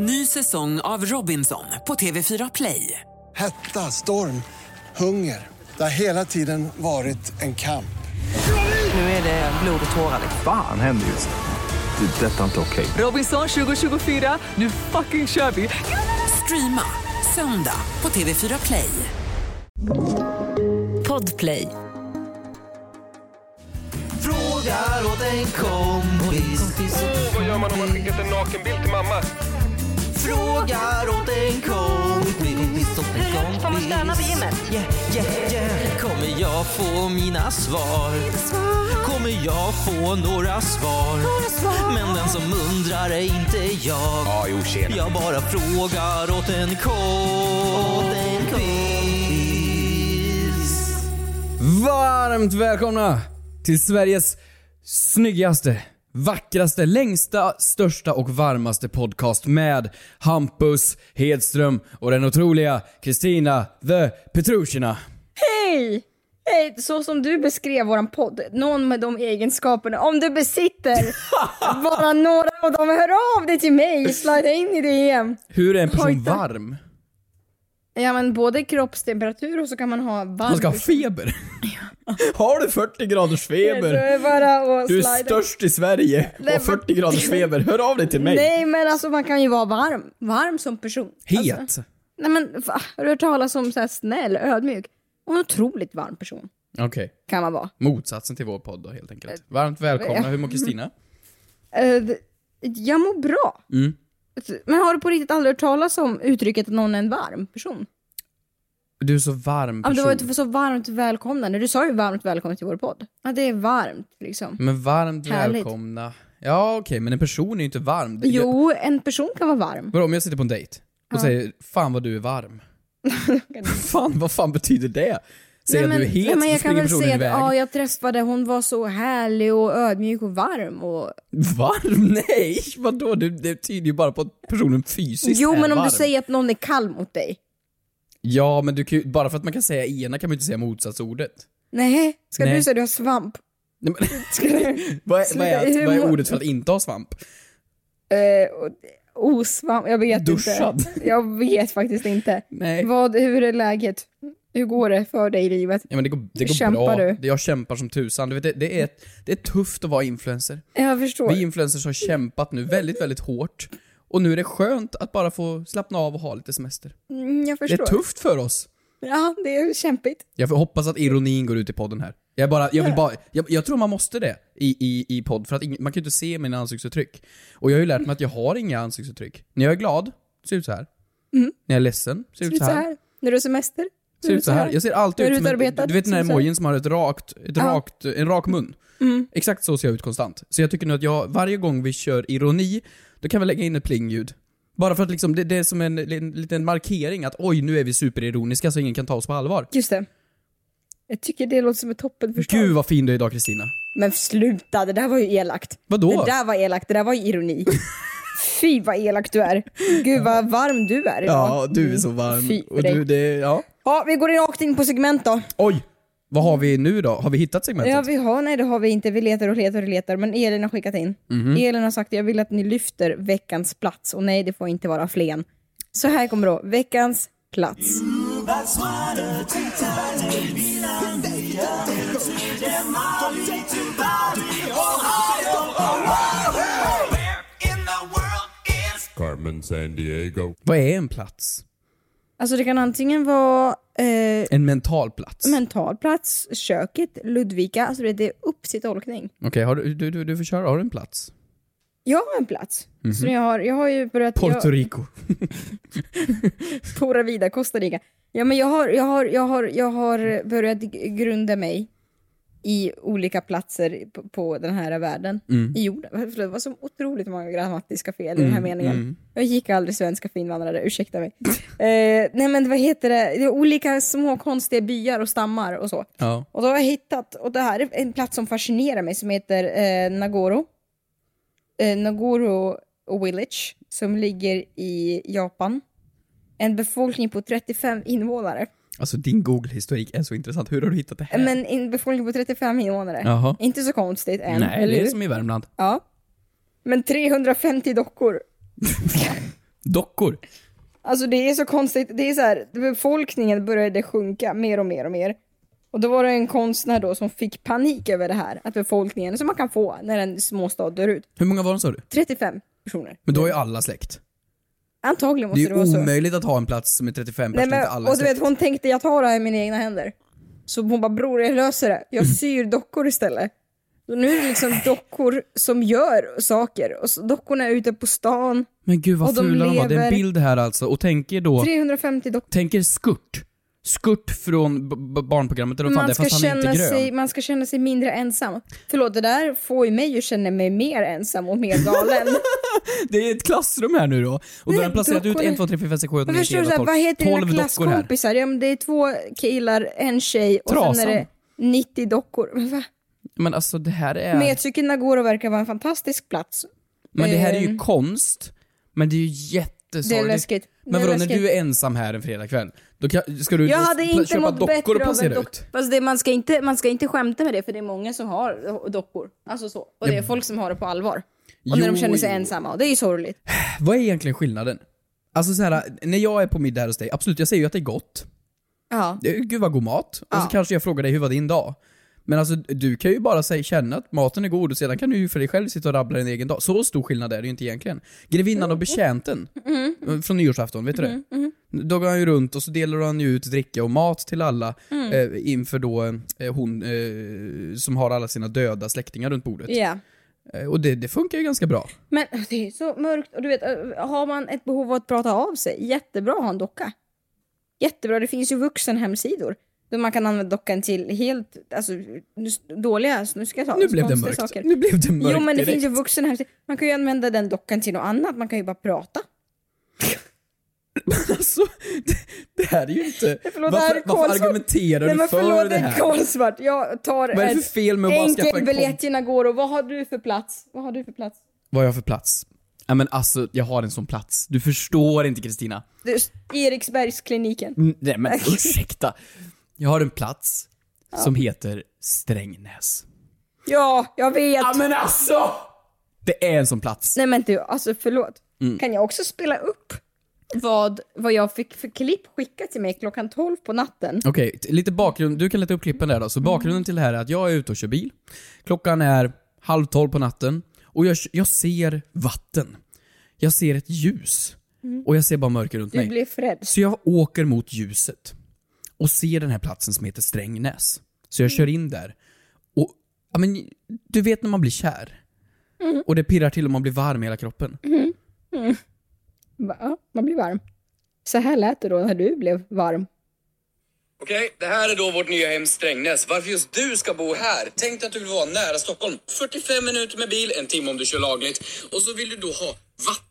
Ny säsong av Robinson på TV4 Play. Hetta, storm, hunger. Det har hela tiden varit en kamp. Nu är det blod och tårar. Fan händer just nu. Det. är Detta är inte okej. Robinson 2024, nu fucking kör vi! Streama söndag på TV4 Play. Podplay. Frågar åt en kompis. Vad gör man om man skickat en nakenbild till mamma? Frågar åt en kompis. Åt en kompis. Får man stöna på gymmet? Yeah, yeah, yeah. Kommer jag få mina svar? Kommer jag få några svar? Men den som undrar är inte jag. Ja, jo, tjena. Jag bara frågar åt en kompis. Varmt välkomna till Sveriges snyggaste, vackraste, längsta, största och varmaste podcast med Hampus Hedström och den otroliga Kristina the Petrushina. Hej! Hej! Så som du beskrev våran podd, någon med de egenskaperna, om du besitter bara några av dem, hör av dig till mig, slida in i DM. Hur är en person varm? Ja men både kroppstemperatur och så kan man ha varm. Man ska ha feber. Har du 40 graders feber? det bara att Du är slida. störst i Sverige och Nej, har 40 graders feber. Hör av dig till mig. Nej men alltså man kan ju vara varm, varm som person. Het. Alltså, nej men va? har du hört talas om så här snäll, ödmjuk? Och en otroligt varm person Okej, kan man vara. motsatsen till vår podd då helt enkelt. Varmt välkomna, hur mår Kristina? Uh, jag mår bra. Mm. Men har du på riktigt aldrig hört talas om uttrycket att någon är en varm person? Du är så varm Ja, men det person. var ju så varmt välkomnande. Du sa ju varmt välkommen till vår podd. Ja, det är varmt liksom. Men varmt Härligt. välkomna. Ja okej, men en person är ju inte varm. Jo, en person kan vara varm. Vadå om jag sitter på en dejt och Ja. säger 'Fan vad du är varm' Fan, vad fan betyder det? Säger jag att du är het nej, men jag kan väl säga att iväg. ja, jag träffade, hon var så härlig och ödmjuk och varm och... Varm? Nej, vadå? Det, det tyder ju bara på att personen fysiskt Jo, är men om varm. du säger att någon är kall mot dig. Ja, men du kan bara för att man kan säga ena kan man ju inte säga motsatsordet. Nej, ska Nej. du säga att du har svamp? Nej, men, vad, är, vad, är, vad är ordet för att inte ha svamp? Och- osvamp, jag vet Duschad. inte. Jag vet faktiskt inte. Nej. Vad, hur är läget? Hur går det för dig i livet? Ja men det går, det går Kämpar bra. du? Jag kämpar som tusan. Du vet, det, det, är, det är tufft att vara influencer. Jag förstår. Vi influencers har kämpat nu väldigt, väldigt hårt. Och nu är det skönt att bara få slappna av och ha lite semester. Mm, jag Det förstår. är tufft för oss. Ja, det är kämpigt. Jag hoppas att ironin går ut i podden här. Jag, bara, jag, vill bara, jag, jag tror man måste det i, i, i podd, för att ing, man kan ju inte se mina ansiktsuttryck. Och jag har ju lärt mig att jag har inga ansiktsuttryck. När jag är glad, ser ut så här. När jag är ledsen, ser Ser ut så här. När du har semester? Ser ut så här. Jag ser alltid ut som en, du vet den här emojin som har ett rakt, ett Ja. rakt, en rak mun. Exakt så ser jag ut konstant. Så jag tycker nu att jag, varje gång vi kör ironi, då kan vi lägga in ett plingljud. Bara för att liksom, det, det är som en, en liten markering att oj, nu är vi superironiska så ingen kan ta oss på allvar. Just det. Jag tycker det låter som ett toppen förslag. Gud vad fin du är idag Kristina. Men sluta, det där var ju elakt. Vadå? Det där var elakt, det där var ju ironi. Fy vad elak du är. Gud vad varm du är idag. Ja, du är så varm. Fy och du, det, ja. Ja, vi går rakt in på segment då. Oj! Vad har vi nu då? Har vi hittat segmentet? Ja, vi har, nej det har vi inte. Vi letar och letar och letar. Men Elin har skickat in. Mhm. Elin har sagt jag vill att ni lyfter veckans plats. Och nej, det får inte vara Flen. Så här kommer då, veckans plats. Carmen San Diego. Vad är en plats? Alltså det kan antingen vara eh, En mental plats? mental plats, köket, Ludvika. Alltså det är upp till tolkning. Okej, har du, du, du, du får köra. Har du en plats? Jag har en plats. Så jag har, jag har ju börjat... Puerto Rico. Pura vida, Costa Rica. Ja men jag har, jag har, jag har, jag har börjat grunda mig i olika platser på, på den här världen. I jorden. Förlåt, Det var så otroligt många grammatiska fel i den här meningen. Jag gick aldrig svenska för invandrare, ursäkta mig. eh, nej men vad heter det, det är olika små konstiga byar och stammar och så. Ja. Och då har jag hittat, och det här är en plats som fascinerar mig som heter eh, Nagoro. Eh, Nagoro Village som ligger i Japan. En befolkning på 35 invånare. Alltså din Google-historik är så intressant. Hur har du hittat det här? Men en befolkning på 35 invånare. Jaha. Inte så konstigt än, Nej, eller det är som i Värmland. Ja. Men 350 dockor. Dockor. Alltså det är så konstigt, det är så här, befolkningen började sjunka mer och mer och mer. Och då var det en konstnär då som fick panik över det här, att befolkningen, som man kan få när en småstad dör ut, Hur många var de sa du? 35 personer. Men då är ju alla släkt. Antagligen Det måste är det, ju vara så. omöjligt att ha en plats som är 35 Nej, personer, men, inte alla är och du vet, hon tänkte jag tar det här i mina egna händer. Så hon bara, bror jag löser det. Jag syr dockor istället. Så nu är det liksom dockor som gör saker. Och så, dockorna är ute på stan. Men gud vad och de fula de var. Det är en lever- bild här alltså. Och tänk er då, 350 dockor. tänk er Skurt. Skurt från barnprogrammet, eller vad fan det Man ska, fast han är känna inte grön. sig, man ska känna sig mindre ensam. Förlåt, det där får ju mig att känna mig mer ensam och mer galen. Det är ett klassrum här nu då. Och då har Nej, placerat ut dockorna- 1, 2, 3, 4, 5, 6, 7, 8, Men 9, förstår 10, du, så 11, här, 12. vad heter dina 12 dockor här. klasskompisar? Ja, men det är två killar, en tjej och sen Trasan. är det 90 dockor. Va? Men alltså det här är... Metcykeln Nagoro verkar vara en fantastisk plats. Men det här är ju Ehm, konst, men det är ju Det är jättesorgligt. läskigt. Men vadå, när läskigt. du är ensam här en fredagkväll, då kan, ska du Jag hade inte köpa mått dockor och placera dock. ut? Fast det, man, ska inte, man ska inte skämta med det för det är många som har dockor. Alltså så. Och det är folk som har det på allvar. Och när Jo, de känner sig jo. ensamma. Och det är ju sorgligt. Vad är egentligen skillnaden? Alltså så här, när jag är på middag här hos dig, absolut jag säger ju att det är gott. Ja. Är- Gud vad god mat. Och Ja. så kanske jag frågar dig hur var din dag? Men alltså du kan ju bara säga, känna att maten är god och sedan kan du ju för dig själv sitta och rabbla din egen dag. Så stor skillnad är det ju inte egentligen. Grevinnan och betjänten Mm. från nyårsafton, vet du det? Då går han ju runt och så delar han ju ut dricka och mat till alla Mm. eh, inför då eh, hon eh, som har alla sina döda släktingar runt bordet. Eh, och det, det funkar ju ganska bra. Men det är så mörkt. Och du vet, har man ett behov av att prata av sig, jättebra att ha en docka. Jättebra. Det finns ju vuxenhemsidor. Där man kan använda dockan till helt, alltså dåliga, nu ska jag ta Nu blev det mörkt. saker. Nu blev det mörkt Jo men det direkt. finns ju vuxenhemsidor. Man kan ju använda den dockan till något annat, man kan ju bara prata. Alltså, det, det här är ju inte... Förlåt, det här varför varför argumenterar Nej du men för förlåt, det är här? kolsvart. Jag tar Vad är det för fel med att bara skaffa en enkel biljett komp- till Nagoro. Vad har du för plats? Vad har du för plats? Vad har jag för plats? Ja men alltså, jag har en sån plats. Du förstår inte Kristina. Det Eriksbergskliniken. Mm, Nej men ursäkta. Jag har en plats som heter Strängnäs. Ja, jag vet. Ja men alltså! Det är en sån plats. Nej men du, alltså förlåt. Mm. Kan jag också spela upp vad, vad jag fick för klipp skickat till mig klockan 12 på natten? Okej, t- lite bakgrund. Du kan leta upp klippen där då. Så bakgrunden till det här är att jag är ute och kör bil. Klockan är halv tolv på natten. Och jag, jag ser vatten. Jag ser ett ljus. Och jag ser bara mörker runt Du mig. blev rädd. Så jag åker mot ljuset och ser den här platsen som heter Strängnäs. Så jag kör in där. Och, ja men, du vet när man blir kär. Och det pirrar till och man blir varm i hela kroppen. Va? Ja, man blir varm. Så här lät det då när du blev varm. Okej, det här är då vårt nya hem Strängnäs. Varför just du ska bo här? Tänk dig att du vill vara nära Stockholm. 45 minuter med bil, en timme om du kör lagligt. Och så vill du då ha vatten,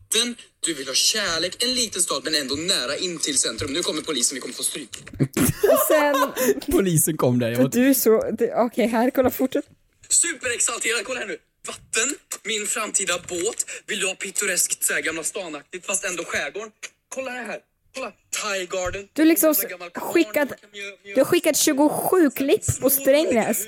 du vill ha kärlek, en liten stad men ändå nära in till centrum. Nu kommer polisen, vi kommer få stryk. Och sen, Polisen kom där. Jag du är så, okej här, kolla fortsätt. Superexalterad, kolla här nu. Vatten, min framtida båt. Vill du ha pittoreskt så här Gamla stan-aktigt fast ändå skärgården? Kolla det här. Kolla, Thai Garden. Du liksom skickat, du har skickat 27 klipp på Strängnäs.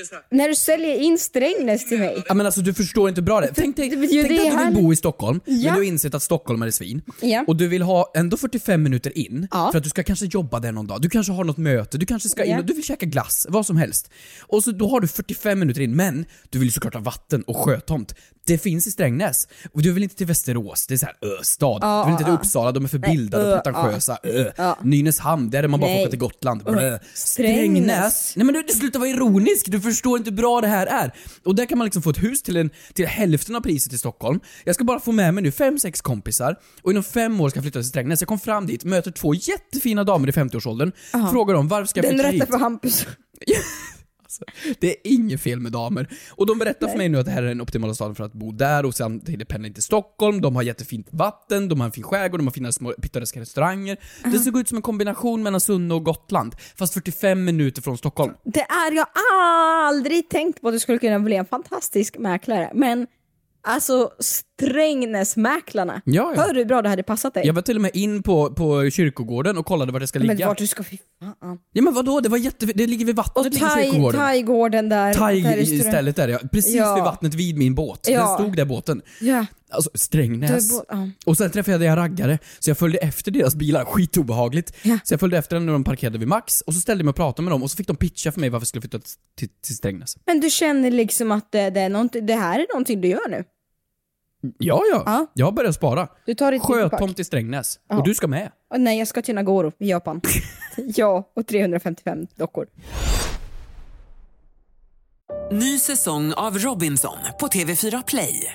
Är. När du säljer in Strängnäs till mig. ja men alltså du förstår inte bra det. Tänk dig, det- tänk dig att du vill bo i Stockholm, men Ja. du har insett att Stockholm är svin. Ja. Och du vill ha ändå 45 minuter in, Ja. för att du ska kanske jobba där någon dag. Du kanske har något möte, du kanske ska in och du vill käka glass, vad som helst. Och så då har du 45 minuter in, men du vill såklart ha vatten och sjötomt. Det finns i Strängnäs. Och du vill inte till Västerås, det är såhär ö-stad. Ja, du vill inte till Uppsala, de är för bildade ö, och pretentiösa. Ö. Ja. Nynäshamn, där är man bara får åka till Gotland. Blö. Strängnäs. Nej men du, slutar vara ironisk, du förstår inte hur bra det här är. Och där kan man liksom få ett hus till, en, till hälften av priset i Stockholm. Jag ska bara få med mig nu fem, sex kompisar och inom fem år ska jag flytta till Strängnäs. Jag kom fram dit, möter två jättefina damer i 50-årsåldern, frågar dem varför ska jag Den flytta rätta hit? för Hampus. Alltså, det är inget fel med damer. Och de berättar för mig nu att det här är den optimala staden för att bo där och sen till pendla in till Stockholm, de har jättefint vatten, de har en fin skärgård, de har fina små pittoreska restauranger. Det ser ut som en kombination mellan Sunne och Gotland, fast 45 minuter från Stockholm. Det är, jag aldrig tänkt på att du skulle kunna bli en fantastisk mäklare, men alltså Strängnäsmäklarna. Ja, ja. Hör du hur bra det hade passat dig? Jag var till och med in på, på kyrkogården och kollade vart det ska men ligga. vart du ska, fy fan. Ja men vadå, det var jätte... Det ligger vid vattnet Och ligger thai, kyrkogården. thaigården där. där restaurang- Thai-stället där ja. Precis Ja. vid vattnet vid min båt. Den stod där båten. Ja. Alltså Strängnäs. Du bo- ja. Och sen träffade jag raggare, så jag följde efter deras bilar, skitobehagligt. Ja. Så jag följde efter dem när de parkerade vid Max, och så ställde jag mig och pratade med dem, och så fick de pitcha för mig varför jag skulle flytta till, till Strängnäs. Men du känner liksom att det, det, är någonting, det här är någonting du gör nu? Ja, ja. Ja. Jag har börjat spara. Du tar ditt Sjötomt. I Strängnäs. Ja. Och du ska med. Oh, nej, jag ska till Nagoro i Japan. ja, och 355 dockor. Ny säsong av Robinson på TV4 Play.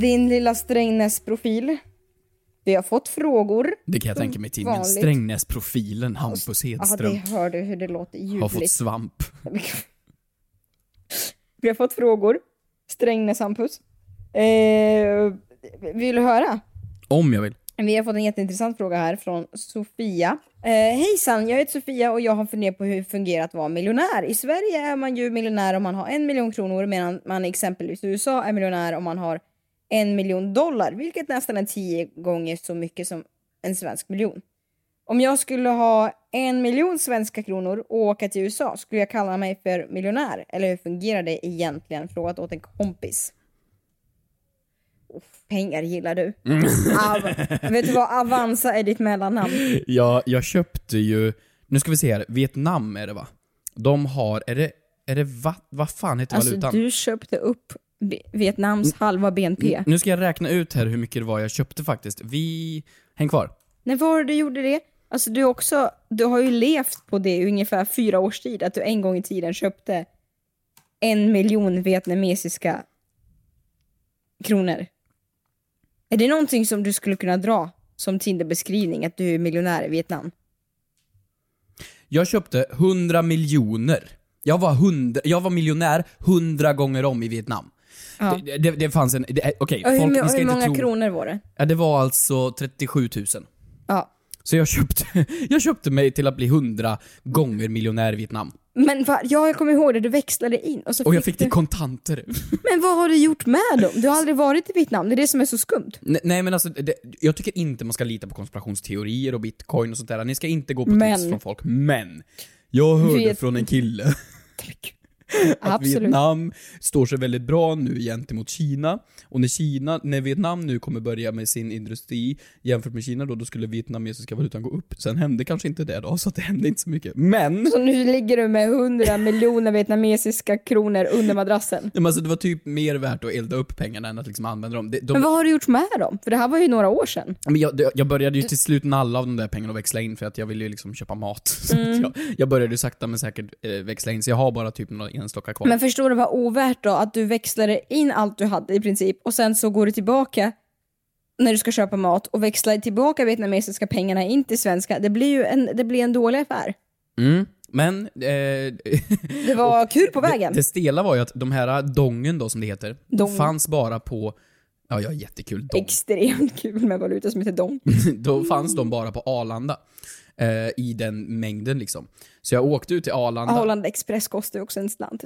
din lilla Strängnäs-profil. Vi har fått frågor. Det kan jag tänka mig till. Men. Strängnäsprofilen Hampus Ja, Hedström det hör du hur det låter har fått ljuvligt. svamp. Vi har fått frågor. Strängnäs-Hampus. Eh, vill du höra? Om jag vill. Vi har fått en jätteintressant fråga här från Sofia. Eh, Hejsan, jag heter Sofia och jag har funderat på hur det fungerar att vara miljonär. I Sverige är man ju miljonär om man har en miljon kronor medan man exempelvis i USA är miljonär om man har en miljon dollar, vilket nästan är tio gånger så mycket som en svensk miljon. Om jag skulle ha en miljon svenska kronor och åka till USA, skulle jag kalla mig för miljonär? Eller hur fungerar det egentligen? Frågat åt en kompis. Uff, pengar gillar du. Av, vet du vad Avanza är ditt mellannamn? Jag, jag köpte ju, nu ska vi se här, Vietnam är det va? De har, är det, är det va, vad fan heter Alltså valutan? du köpte upp Vietnams halva BNP. Nu ska jag räkna ut här hur mycket det var jag köpte faktiskt. Vi, häng kvar. När var du gjorde det? Alltså du också, du har ju levt på det i ungefär fyra års tid, att du en gång i tiden köpte en miljon vietnamesiska kronor. Är det någonting som du skulle kunna dra som Tinder-beskrivning, att du är miljonär i Vietnam? Jag köpte 100 miljoner. Jag var, 100, jag var miljonär 100 gånger om i Vietnam. Ja. Det, det, det fanns en, okej, Och hur, folk, ni mo- ska hur inte många tro... kronor var det? Ja, det var alltså 37 000. Ja. Så jag köpte, jag köpte mig till att bli 100 gånger miljonär i Vietnam. Men va, ja, jag kommer ihåg det, du växlade in och så Och jag fick det i kontanter. Men vad har du gjort med dem? Du har aldrig varit i Vietnam, det är det som är så skumt. Nej, nej men alltså, det, jag tycker inte man ska lita på konspirationsteorier och bitcoin och sånt där. Ni ska inte gå på Men- tips från folk. Men! Jag hörde Vet- från en kille att Absolut. Vietnam står sig väldigt bra nu gentemot Kina. Och när Kina, när Vietnam nu kommer börja med sin industri jämfört med Kina då, då skulle vietnamesiska valutan gå upp. Sen hände kanske inte det då, så det hände inte så mycket. Men! Så nu ligger du med 100 miljoner vietnamesiska kronor under madrassen. Men alltså, det var typ mer värt att elda upp pengarna än att liksom använda dem. De, de, Men vad har du gjort med dem? För det här var ju några år sedan. Men jag, jag började ju till slut nalla av de där pengarna och växla in för att jag ville ju liksom köpa mat. Mm. jag, jag började ju sakta men säkert eh, växla in, så jag har bara typ några enstaka kvar. Men förstår du vad ovärt då? Att du växlade in allt du hade i princip och sen så går du tillbaka när du ska köpa mat och växlar tillbaka vietnamesiska pengarna in till svenska. Det blir ju en, det blir en dålig affär. Mm. Men... Eh, Det var kul på vägen. Det, det stela var ju att de här dongen då, som det heter, Dong. fanns bara på... Ja, jag har jättekul dong. Extremt kul med valuta som heter dong. då fanns de bara på Arlanda. Eh, I den mängden liksom. Så jag åkte ut till Arlanda. Arlanda Express kostar ju också en slant.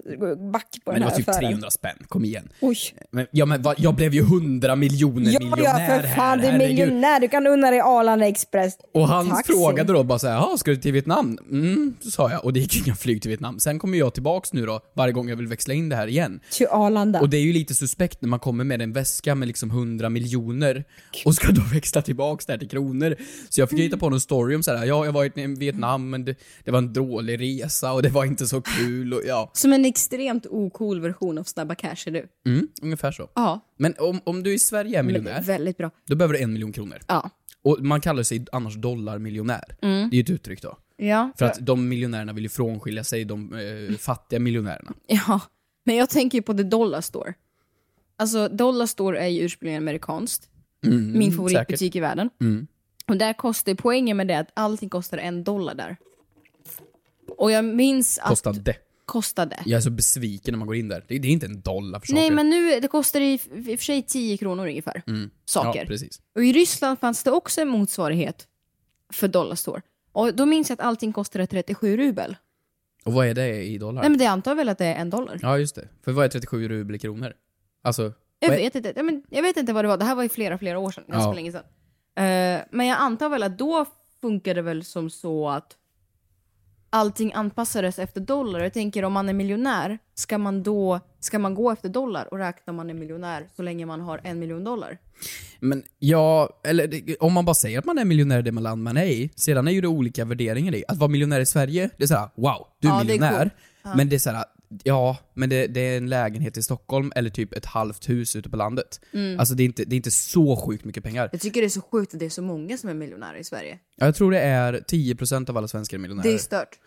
Back på men den det var här typ affären. 300 spänn, kom igen. Oj. Men, ja men va, jag blev ju 100 miljoner Ja, miljonär ja för fan, du är här, miljonär. Du kan unna dig Arlanda Express. Och han Taxi. frågade då bara såhär, ska du till Vietnam? Mm, så sa jag. Och det gick inga flyg till Vietnam. Sen kommer jag tillbaks nu då, varje gång jag vill växla in det här igen. Till Arlanda. Och det är ju lite suspekt när man kommer med en väska med liksom 100 miljoner och ska då växla tillbaks där till kronor. Så jag fick hitta på en story om såhär, ja, jag var i Vietnam men det, det var en dålig resa och det var inte så kul och ja. Som en extremt ocool version av Snabba Cash är du. Mm, ungefär så. Ja. Men om, om du i Sverige är miljonär, Väldigt bra. då behöver du en miljon kronor. Ja. Och man kallar sig annars dollarmiljonär. Mm. Det är ju ett uttryck då. Ja, För att de miljonärerna vill ju frånskilja sig de eh, fattiga miljonärerna. Ja, men jag tänker ju på The Dollar Store. Alltså, Dollar Store är ju ursprungligen amerikanskt. Mm, Min favoritbutik säkert. i världen. Mm. Och där kostar, poängen med det att allting kostar en dollar där. Och jag minns att... Kostade. Kostade. Jag är så besviken när man går in där. Det, det är inte en dollar för saker. Nej, men nu, det kostar i, i och för sig 10 kronor ungefär. Mm. Saker. Ja, precis. Och i Ryssland fanns det också en motsvarighet för Dollar Store. Och då minns jag att allting kostade 37 rubel. Och vad är det i dollar? Nej men det antar väl att det är en dollar. Ja, just det. För vad är 37 rubel i kronor? Alltså... Jag vet inte, ja, men jag vet inte vad det var, det här var ju flera, flera år sedan, ganska Ja. länge sedan. Eh, men jag antar väl att då funkar det väl som så att allting anpassades efter dollar. Jag tänker om man är miljonär, ska man då ska man gå efter dollar och räkna man är miljonär så länge man har en miljon dollar? Men ja, eller om man bara säger att man är miljonär i det land man är i, sedan är ju det olika värderingar i. Att vara miljonär i Sverige, det är såhär wow, du är Ja, miljonär. coolt. Ja. Men det är såhär, ja, men det, det är en lägenhet i Stockholm eller typ ett halvt hus ute på landet. Mm. Alltså det är, inte, det är inte så sjukt mycket pengar. Jag tycker det är så sjukt att det är så många som är miljonärer i Sverige. Ja, Jag tror det är 10% av alla svenskar är miljonärer. Det är stört.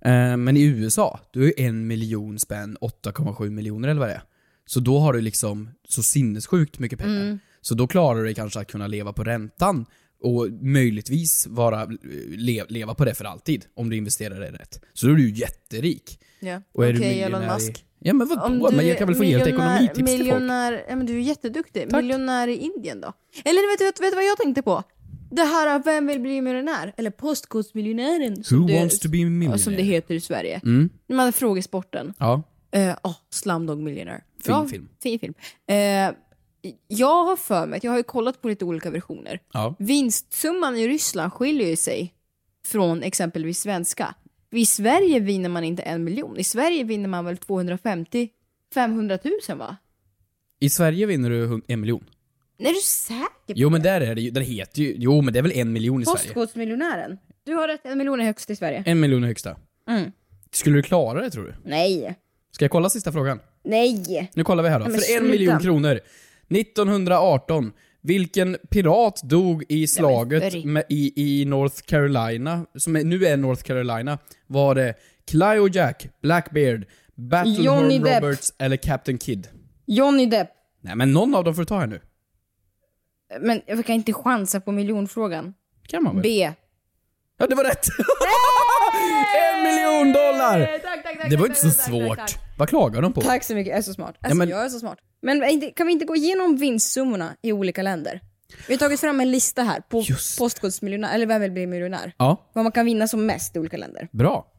Eh, Men i USA, du är en miljon spänn 8,7 miljoner eller vad det är. Så då har du liksom så sinnessjukt mycket pengar. Mm. Så då klarar du dig kanske att kunna leva på räntan och möjligtvis vara, le, leva på det för alltid, om du investerar det rätt. Så då är du ju jätterik. Ja. Och är du Okej, Elon miljonär i- Musk. Ja men vadå? Men jag kan väl få ge lite ekonomitips till folk? miljonär, ja, men du är jätteduktig. Miljonär i Indien då? Eller vet du vet, vet du vad jag tänkte på? Det här Vem vill bli miljonär? Eller Postkodmiljonären. Who det- wants to be millionaire? Som det heter i Sverige. Mm. Man frågesporten. Ja. Eh, oh, Slumdog Millionaire. Fin Bra, film. Fin film. Eh, jag har för mig, jag har ju kollat på lite olika versioner. Ja. Vinstsumman i Ryssland skiljer ju sig från exempelvis svenska. I Sverige vinner man inte en miljon. I Sverige vinner man väl 250 500 000 va? I Sverige vinner du en miljon. Är du säker på Jo men där är det ju, den heter ju, jo men det är väl en miljon i Sverige? Postkodmiljonären. Du har rätt, en miljon är högst i Sverige. En miljon är högsta. Mm. Skulle du klara det tror du? Nej. Ska jag kolla sista frågan? Nej. Nu kollar vi här då. Nej, För en miljon kronor. 1918. Vilken pirat dog i slaget med, i, i North Carolina, som är, nu är North Carolina? Var det Clio Jack, Blackbeard, Battlehorn Depp. Roberts eller Captain Kidd? Johnny Depp. Nej men någon av dem får du ta här nu. Men jag kan inte chansa på miljonfrågan. Kan man väl? B. Ja, det var rätt! en miljon dollar! Tack, tack, tack, det var inte så svårt. Vad klagar de på? Tack så mycket, jag är så smart. Alltså, Ja, men- Jag är så smart. Men kan vi inte gå igenom vinstsummorna i olika länder? Vi har tagit fram en lista här på postkodsmiljonär, eller vem vill bli miljonär? Ja, Vad man kan vinna som mest i olika länder. bra.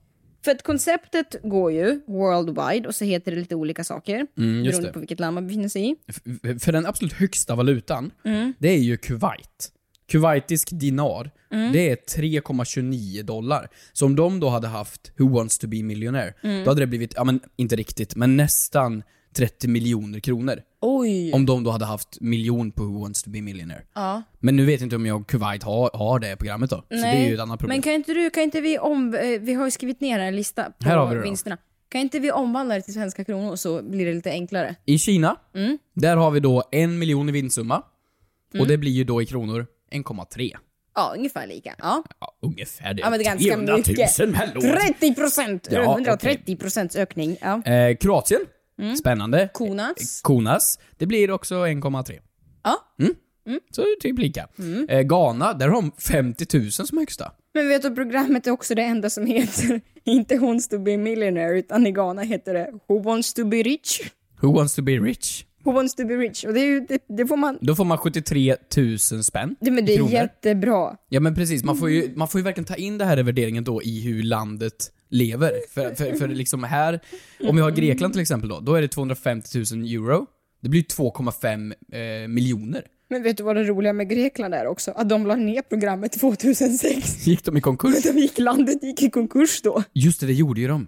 För att konceptet går ju worldwide och så heter det lite olika saker. Mm, just beroende det. på vilket land man befinner sig i. F- För den absolut högsta valutan, Mm. det är ju Kuwait. Kuwaitisk dinar, Mm. det är 3,29 dollar. Så om de då hade haft Who wants to be millionaire, Mm. då hade det blivit, ja men inte riktigt, men nästan 30 miljoner kronor. Oj! Om de då hade haft miljon på Who wants to be millionaire. Ja. Men nu vet jag inte om jag och Kuwait har, har det programmet då. Så det är ju ett annat problem. Men kan inte du, kan inte vi om, eh, vi har ju skrivit ner en lista på Här har vi det då. vinsterna. Kan inte vi omvandla det till svenska kronor så blir det lite enklare? I Kina, Mm. där har vi då en miljon i vinstsumma. Mm. Och det blir ju då i kronor 1,3. Ja, ungefär lika. Ja. Ja, ungefär det. Ja men det är ganska 300 mycket. 000, hallå! 30 procent! Ja, 130 procents ökning. Ja. Eh, Kroatien, Mm. spännande. Konas. Konas, det blir också 1,3. Ja. Mm. Mm. Så typ lika. Eh, Ghana, där har de 50 000 som högsta. Men vet du, programmet är också det enda som heter, inte Who wants to be a millionaire, utan i Ghana heter det Who wants to be rich? Who wants to be rich? Who wants to be rich? Och det är ju, det, det får man, Då får man 73 000 spänn det, men det är kronor. jättebra. Ja men precis, man får, ju, man får ju verkligen ta in det här i värderingen då i hur landet lever. För, för, för liksom här, om vi har Grekland till exempel då, då är det 250 000 euro. Det blir 2,5 eh, miljoner. Men vet du vad det roliga med Grekland är också? Att de la ner programmet 2006. Gick de i konkurs? De gick, landet gick i konkurs då. Just det, det gjorde ju de.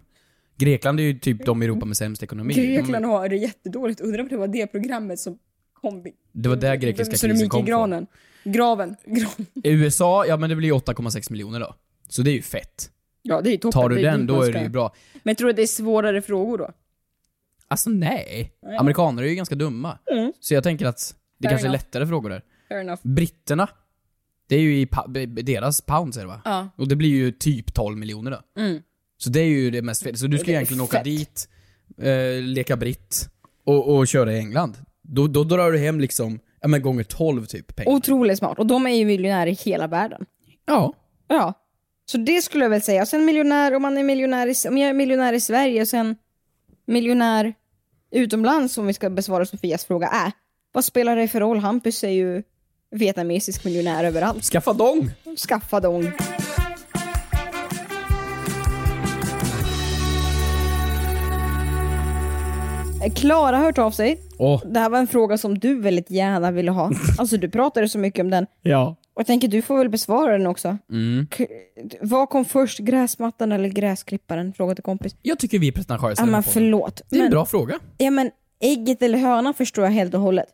Grekland är ju typ de i Europa med sämst ekonomi. Grekland har det jättedåligt. Undrar om det var det programmet som kom. De, det var där grekiska Så de krisen gick i kom från. granen. Graven. Graven. USA, ja men det blir ju 8,6 miljoner då. Så det är ju fett. Ja, det är toppen. Tar du Det är den, dit då man är det ju bra. Men tror att det är svårare frågor då? Alltså nej. Nej. Amerikaner är ju ganska dumma. Mm. Så jag tänker att det Fair kanske är enough. lättare frågor där. Fair enough. Britterna. Det är ju i pa- deras pounds är det va? Ja. Och det blir ju typ 12 miljoner då. Mm. Så det är ju det mest feta. Så du ska Det är egentligen åka fett. dit, eh, leka britt och, och köra i England. Då, då drar du hem liksom, ja men gånger 12 typ pengar. Otroligt smart. Och de är ju miljonärer i hela världen. Ja. Ja. Så det skulle jag väl säga. Sen miljonär, om man är miljonär i, om jag är miljonär i Sverige och sen miljonär utomlands, om vi ska besvara Sofias fråga, är vad spelar det för roll? Hampus är ju vietnamesisk miljonär överallt. Skaffa dong! Skaffa dong. Klara har hört av sig. Åh. Det här var en fråga som du väldigt gärna ville ha. Alltså du pratade så mycket om den. Ja. Och jag tänker du får väl besvara den också. Mm. K- vad kom först, gräsmattan eller gräsklipparen? Fråga till kompis. Jag tycker vi är pretentiösa Ja men förlåt. Det är en Men, bra fråga. ja, men ägget eller hönan förstår jag helt och hållet.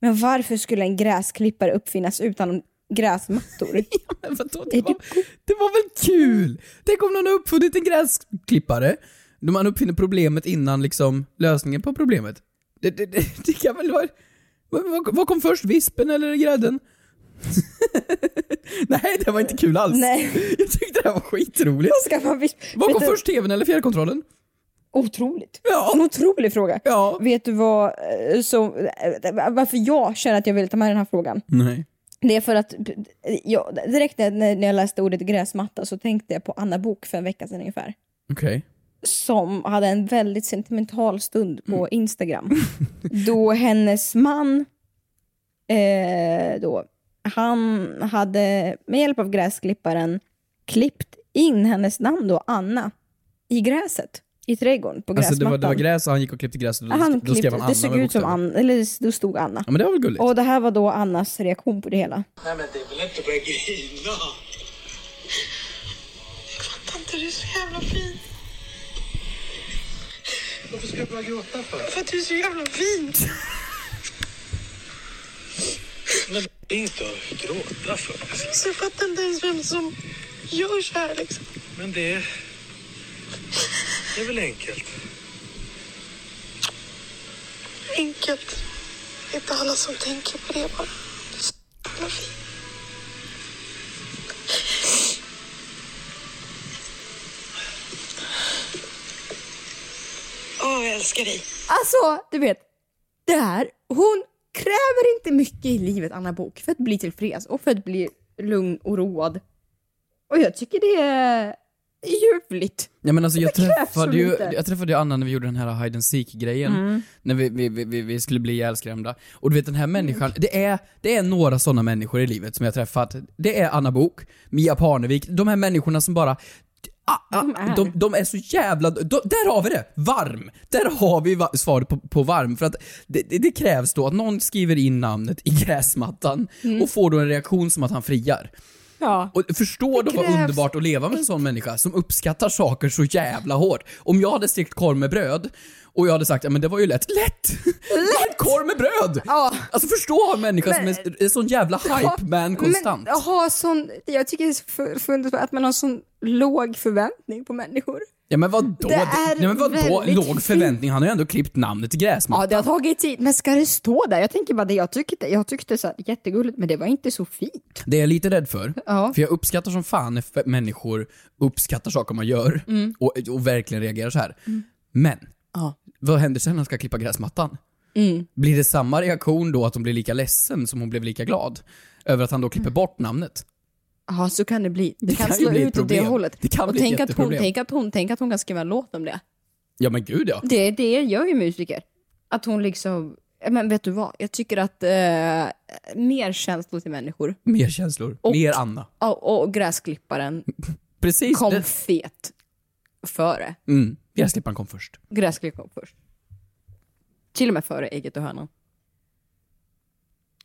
Men varför skulle en gräsklippare uppfinnas utan gräsmattor? Men vadå, det, var, det var väl kul? Tänk om någon har uppfunnit en gräsklippare, då man uppfinner problemet innan liksom lösningen på problemet. Det, det, det, det kan väl vara... Vad, vad kom först, vispen eller grädden? Nej, det var inte kul alls. Nej. Jag tyckte det här var skitroligt. Vad ska man visst... Vad kom Vet först, tvn eller fjärrkontrollen? Otroligt. Ja. En otrolig fråga. Ja. Vet du vad, eh, så, eh, varför jag känner att jag vill ta med den här frågan? Nej. Det är för att ja, direkt när jag läste ordet gräsmatta så tänkte jag på Anna Bok för en vecka sedan ungefär. Okej. Som hade en väldigt sentimental stund på Instagram. då hennes man, eh, då, han hade med hjälp av gräsklipparen klippt in hennes namn då, Anna, i gräset. I trädgården på Alltså det gräsmattan. var, det var gräs och han gick och klippte gräset och då, Han då skrev han Anna det såg ut som. Anna, eller då stod Anna. Ja men det var väl gulligt? Och det här var då Annas reaktion på det hela. Nej men det är väl inte att börja grina? Jag fattar inte, du är så jävla fin. Varför ska jag börja gråta för? För att du är så jävla fin. Det är inte att gråta för. Så jag fattar inte ens vem som gör så här liksom. Men det är... Det är väl enkelt? Enkelt. Inte alla som tänker på det bara. Är så jävla. Åh, jag älskar dig. Alltså, du vet. Det här, hon kräver inte mycket i livet, Anna Bok, för att bli tillfreds och för att bli lugn och road. Och jag tycker det är ljuvligt. Ja men alltså jag träffade ju, jag träffade ju Anna när vi gjorde den här hide and seek grejen Mm. När vi, vi, vi, vi, skulle bli ihjälskrämda. Och du vet den här människan, det är, det är några sådana människor i livet som jag har träffat. Det är Anna Bok, Mia Parnevik, de här människorna som bara Ah, ah, De är. de, de är så jävla... De, där har vi det! Varm! Där har vi va- svaret på, på varm. För att det, det, det krävs då att någon skriver in namnet i gräsmattan Mm. och får då en reaktion som att han friar. Ja. Och förstå då vad underbart att leva med en sån människa som uppskattar saker så jävla hårt. Om jag hade stekt korv med bröd och jag hade sagt ja men det var ju lätt. Lätt! Lätt! korv med bröd! Ja. Alltså förstå en människa Men- som är en sån jävla hype man konstant. Men ha sån, jag tycker det är så för- fundersam att man har sån låg förväntning på människor. Ja men vadå? Det är Nej men vadå? väldigt Låg förväntning, han har ju ändå klippt namnet i gräsmattan. Ja, det har tagit tid, men ska det stå där? Jag tänker bara det, jag tyckte, jag tyckte så här, jättegulligt, men det var inte så fint. Det är jag lite rädd för. Ja. För jag uppskattar som fan när f- människor uppskattar saker man gör Mm. och, och verkligen reagerar så här. Men, Ja. vad händer sen när han ska klippa gräsmattan? Mm. Blir det samma reaktion då att hon blir lika ledsen som hon blev lika glad? Över att han då klipper bort namnet? Ja, så kan det bli. Det, Det kan, kan slå ut åt det hållet. Det kan och bli ett tänk att, hon, tänk, att hon, tänk att hon kan skriva en låt om det. Ja men gud ja. Det, det gör ju musiker. Att hon liksom, men vet du vad? Jag tycker att eh, mer känslor till människor. Mer känslor, Och- mer Anna. Och, och gräsklipparen Precis. kom det- fet före. Mm, gräsklipparen kom först. Gräsklipparen kom först. Till och med före ägget och hönan.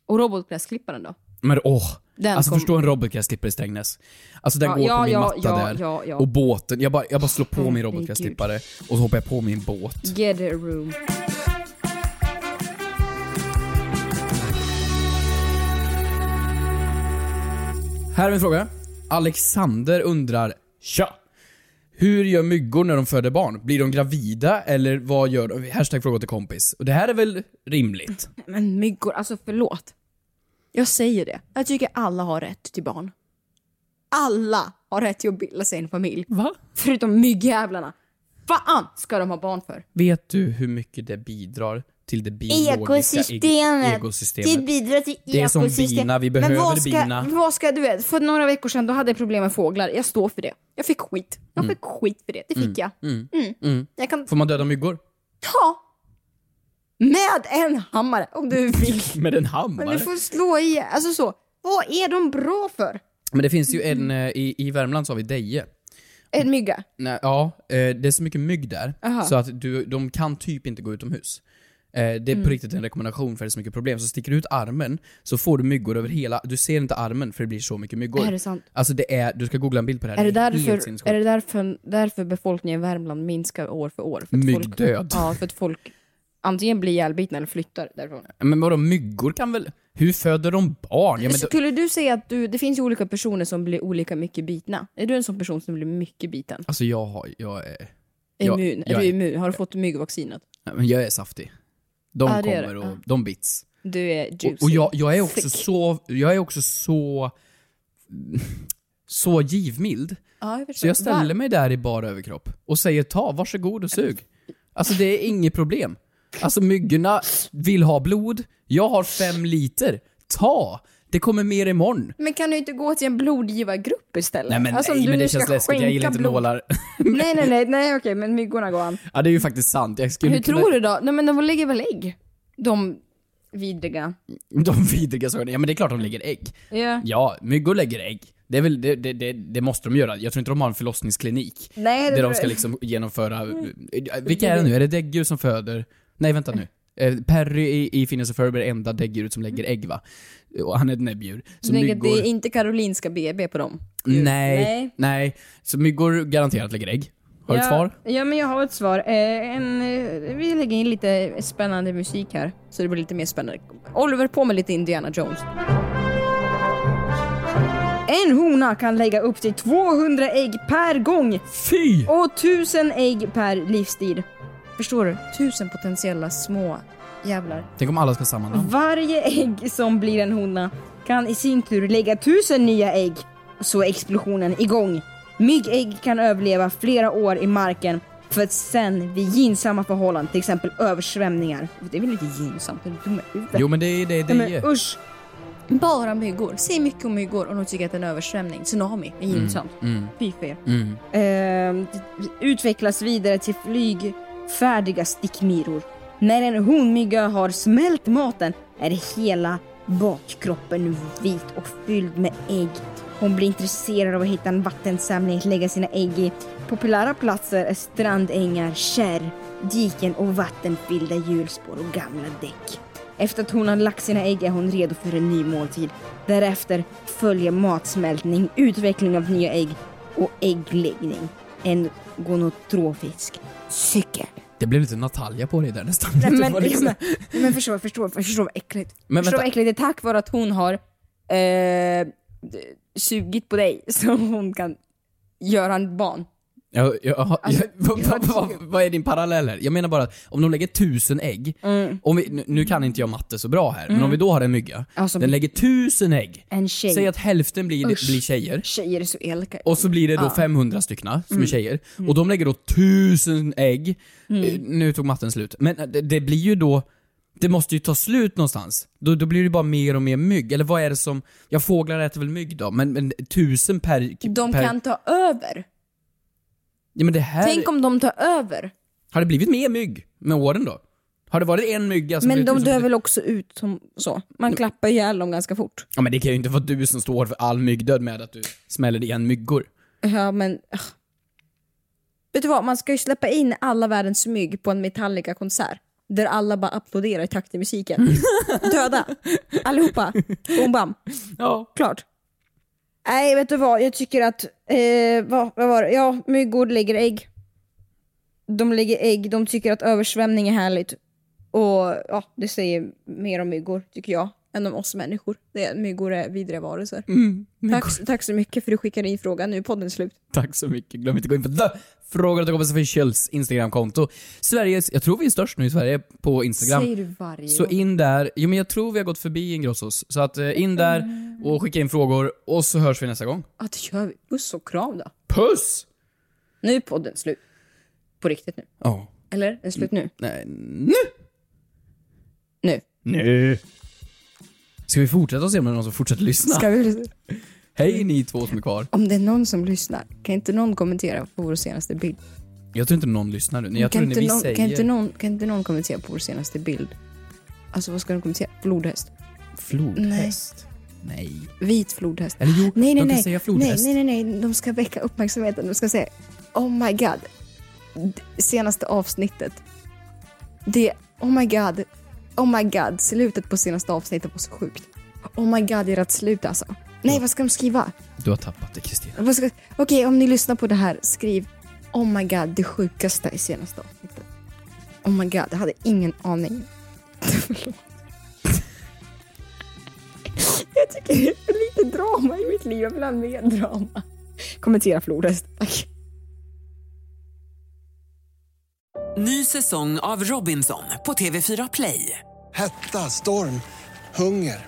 Och robotgräsklipparen då? Men åh! Den alltså kom- förstå en robotgräsklippare i Strängnäs. Alltså den Ja, går ja, på min ja, matta ja, där. ja, ja. Och båten, jag bara, jag bara slår på min Herregud. robotgräsklippare och så hoppar jag på min båt. Get a room. Här är en fråga. Alexander undrar, tja! Hur gör myggor när de föder barn? Blir de gravida eller vad gör de? Hashtag fråga till kompis. Och det här är väl rimligt? Men myggor, alltså förlåt. Jag säger det. Jag tycker alla har rätt till barn. Alla har rätt till att bilda sig en familj. Va? Förutom myggjävlarna. Fan ska de ha barn för? Vet du hur mycket det bidrar till det biologiska Ekosystemet. ekosystemet? Det bidrar till Det är som bina, vi Men behöver vad ska, bina. Vad ska, du vet, för några veckor sedan då hade jag problem med fåglar. Jag står för det. Jag fick skit. Jag Mm. fick skit för det. Det fick Mm. jag. Mm. Mm. Mm. Jag kan Får man döda myggor? ta med en hammare om du vill. Med en Men hammare? du får slå i. Alltså så. Vad är de bra för? Men det finns ju en, eh, i, i Värmland så har vi Deje. En mygga? Nej, ja, eh, det är så mycket mygg där, Aha. så att du, de kan typ inte gå utomhus. Eh, Det är Mm. på riktigt en rekommendation för det är så mycket problem. Så sticker du ut armen så får du myggor över hela, du ser inte armen för det blir så mycket myggor. Är det sant? Alltså det är, du ska googla en bild på det här. Är det, helt därför, sinnessjukt. är det därför, därför befolkningen i Värmland minskar år för år? För att Myggdöd. Folk, ja, för att folk antingen blir ihjälbitna eller flyttar därifrån. Men vadå, myggor kan väl, hur föder de barn? Ja, men då, Skulle du säga att du, det finns ju olika personer som blir olika mycket bitna? Är du en sån person som blir mycket biten? alltså jag har, jag är... jag- Immun? jag är du immun? Har du fått myggvaccinet? Nej, men jag är saftig. De Ja, det är kommer det. och Ja. de bits. Du är juicy. Och, och jag, jag är också Thick. så, jag är också så, så givmild. Ja, jag förstår. Så jag ställer Varm. mig där i bara överkropp och säger ta, varsågod och sug. Alltså det är inget problem. Alltså myggorna vill ha blod, jag har fem liter. Ta! Det kommer mer imorgon. Men kan du inte gå till en blodgivargrupp istället? Nej men, Alltså, nej, du men det känns läskigt, jag gillar inte blod. nålar. nej, nej, nej, nej okej, men myggorna går an. ja det är ju faktiskt sant. Jag skulle Hur kunna- tror du då? Nej men de lägger väl ägg? De vidriga. De vidriga sakerna, ja men det är klart de lägger ägg. Ja. Ja, myggor lägger ägg. Det, är väl, det, det, det, det måste de göra. Jag tror inte de har en förlossningsklinik. Nej, det där de ska liksom genomföra... Vilka är det nu? Är det däggdjur som föder... Nej, vänta nu. Eh, Perry i, i Phineas och Ferb är det enda däggdjuret som lägger ägg va? Och han är ett näbbdjur. Så myggor... Det är inte Karolinska BB på dem. Nej, Nej. nej, Så myggor garanterat lägger ägg. Har du ja, ett svar? Ja, men jag har ett svar. Eh, en, eh, vi lägger in lite spännande musik här, så det blir lite mer spännande. Oliver, på med lite Indiana Jones. En hona kan lägga upp till 200 ägg per gång. Fy! Och 1000 ägg per livstid. Förstår du? Tusen potentiella små jävlar. Tänk om alla ska ha samma namn. Varje ägg som blir en hona kan i sin tur lägga tusen nya ägg. Så är explosionen igång. Myggägg kan överleva flera år i marken för att sen vid gynnsamma förhållanden, till exempel översvämningar. Det är väl inte gynnsamt? Är du dum i huvudet? Jo men det är det, det Nej, men är. usch! Bara myggor. Säg mycket om myggor och de tycker att en översvämning, tsunami, är gynnsamt. Mm. Fy för er. Mm. Det utvecklas vidare till färdiga stickmyror. När en honmygga har smält maten är hela bakkroppen vit och fylld med ägg. Hon blir intresserad av att hitta en vattensamling att lägga sina ägg i. Populära platser är strandängar, kärr, diken och vattenfyllda hjulspår och gamla däck. Efter att hon har lagt sina ägg är hon redo för en ny måltid. Därefter följer matsmältning, utveckling av nya ägg och äggläggning. En gonotrofisk cykel. Det blev lite Natalia på dig där nästan. Nej, men, liksom- men, men förstå, förstå, förstå vad äckligt. Men förstå vänta. vad äckligt det är tack vare att hon har eh, sugit på dig så hon kan göra en barn. Ja, ja, Alltså, ja, vad, vad, vad, är din parallell här? Jag menar bara att om de lägger tusen ägg, om vi, nu- kan inte jag matte så bra här, men Mm. om vi då har en mygga, Alltså, den lägger tusen ägg, En tjej. säg att hälften blir, Usch. blir tjejer, Tjejer är så elaka. och så blir det då Ja. 500 styckna som Mm. är tjejer, och de lägger då tusen ägg, Mm. Eh, nu tog matten slut, men eh, det, det blir ju då det måste ju ta slut någonstans. Då, då blir det bara mer och mer mygg. Eller vad är det som... Ja, fåglar äter väl mygg då, men, men tusen per... De per, kan ta över. Ja, men det här... Tänk om de tar över. Har det blivit mer mygg med åren då? Har det varit en mygga som Men de dör väl också ut som så. Man klappar ihjäl dem ganska fort. Ja men det kan ju inte vara du som står för all myggdöd med att du smäller igen myggor. Ja men... ugh. Vet du vad, man ska ju släppa in alla världens mygg på en Metallica-konsert. Där alla bara applåderar i takt till musiken. Döda! Allihopa! Boom bam. Ja. Klart. Nej, vet du vad? Jag tycker att... Eh, vad, vad var det? Ja, myggor lägger ägg. De lägger ägg, de tycker att översvämning är härligt. Och ja, det säger mer om myggor, tycker jag. än om oss människor. Det är, myggor är vidriga varelser. Mm, tack, tack så mycket för att du skickade in frågan. Nu är podden slut. Tack så mycket. Glöm inte att gå in på Frågar åt Officials Instagramkonto. Sveriges, jag tror vi är störst nu i Sverige på Instagram. Säger du varje Så in där, jo men jag tror vi har gått förbi Ingrossos. Så att eh, in där och skicka in frågor och så hörs vi nästa gång. Ja, det gör vi. Puss och kram då. Puss! Nu är podden slut. På riktigt nu. Ja. Eller? Är den slut nu? Nej, nu! Nu. Nu! Ska vi fortsätta och se om det är någon som fortsätter lyssna? Ska vi... Hej ni två som är kvar. Om det är någon som lyssnar, kan inte någon kommentera på vår senaste bild? Jag tror inte någon lyssnar nu. Nej, Jag kan, tror när inte vi någon, säger... kan, inte någon, kan inte någon kommentera på vår senaste bild? Alltså vad ska de kommentera? Flodhäst? Flodhäst? Nej. Vit flodhäst? Eller jo, nej, nej, de kan nej. säga flodhäst. Nej, nej, nej, nej. De ska väcka uppmärksamheten. De ska säga Oh my god. Senaste avsnittet. Det, oh my god. Oh my god. Slutet på senaste avsnittet var så sjukt. Oh my god, ert slut alltså. Nej, vad ska de skriva? Du har tappat det Kristina. Vad ska- Okej, om ni lyssnar på det här, skriv Oh my god, det sjukaste i senaste avsnittet. Oh my god, jag hade ingen aning. Förlåt. jag tycker det är för lite drama i mitt liv. Jag vill ha mer drama. Kommentera flodhäst, tack. Ny säsong av Robinson på TV4 Play. Hetta, storm, hunger.